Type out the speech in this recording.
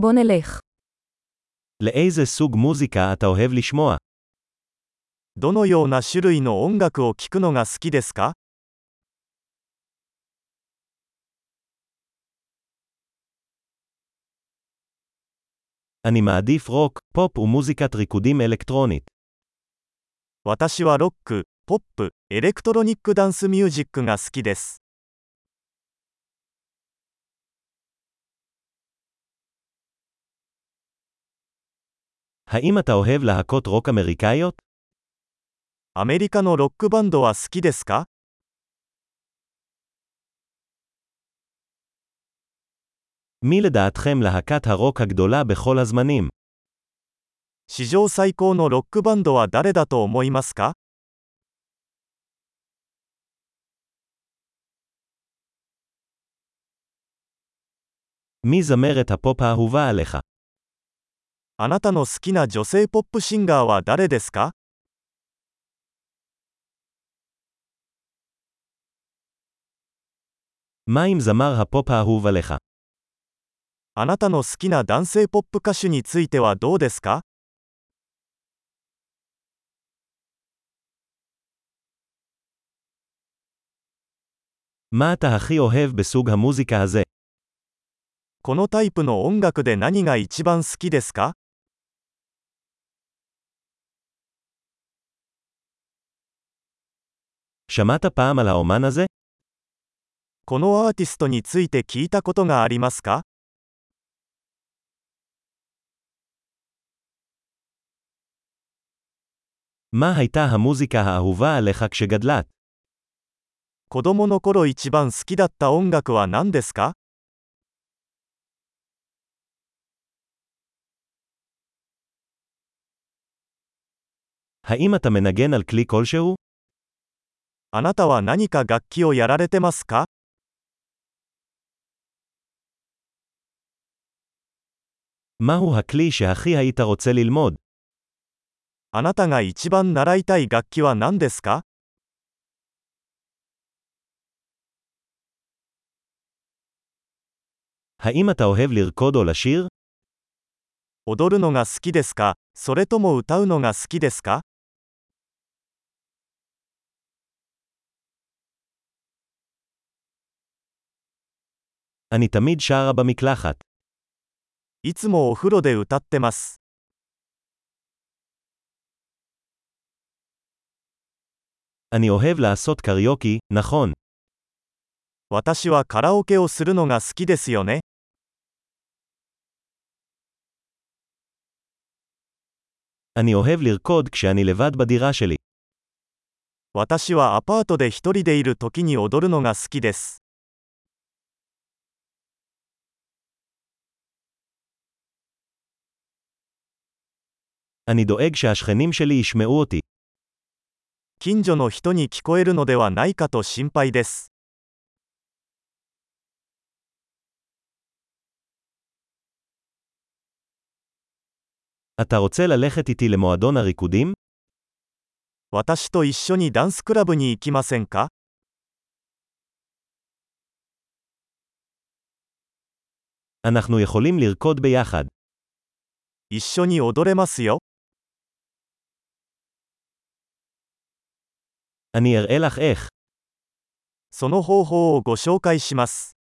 בוא נלך. לאיזה סוג מוזיקה אתה אוהב לשמוע? どのような種類の音楽を聴くのが好きですか אני מעדיף רוק, פופ ומוזיקת ריקודים אלקטרונית. 私はロック、ポップ、エレクトロニックダンスミュージックが好きです。 האם אתה אוהב להקות רוק אמריקאיות? アメリカのロックバンドは好きですか מי לדעתכם להקת הרוק הגדולה בכל הזמנים? 史上最高のロックバンドは誰だと思いますか מי זמרת הפופ האהובה עליך? あなたの好きな女性ポップシンガーは誰ですか מה עם זמר הפופ האהוב עליך? あなたの好きな男性ポップ歌手についてはどうですか מה אתה הכי אוהב בסוג המוזיקה הזה? このタイプの音楽で何が一番好きですか שמעת פעם על האומן הזה? このアーティストについて聞いたことがありますか מה הייתה המוזיקה האהובה עליך כשגדלת? 子供の頃一番好きだった音楽は何ですか האם אתה מנגן על כלי כלשהו? あなたは何か楽器をやられてますか מהו הכלי שהכי היית רוצה ללמוד? あなたが一番習いたい楽器は何ですか האם אתה אוהב לרקוד או לשיר? 踊るのが好きですかそれとも歌うのが好きですか אני תמיד שרה במקלחת. いつもお風呂で歌ってます。 אני אוהב לעשות קריוקי, נכון. 私はカラオケをするのが好きですよね。 אני אוהב לרקוד כשאני לבד בדירה שלי. 私はアパートで一人でいる時に踊るのが好きです。 אני דואג שהשכנים שלי ישמעו אותי. 近所の人に聞こえるのではないかと心配です。 אתה רוצה ללכת איתי למועדון הריקודים? 私と一緒にダンスクラブに行きませんか אנחנו יכולים לרקוד ביחד. 一緒に踊れますよ。 אני אראה לך איך. その方法をご紹介します。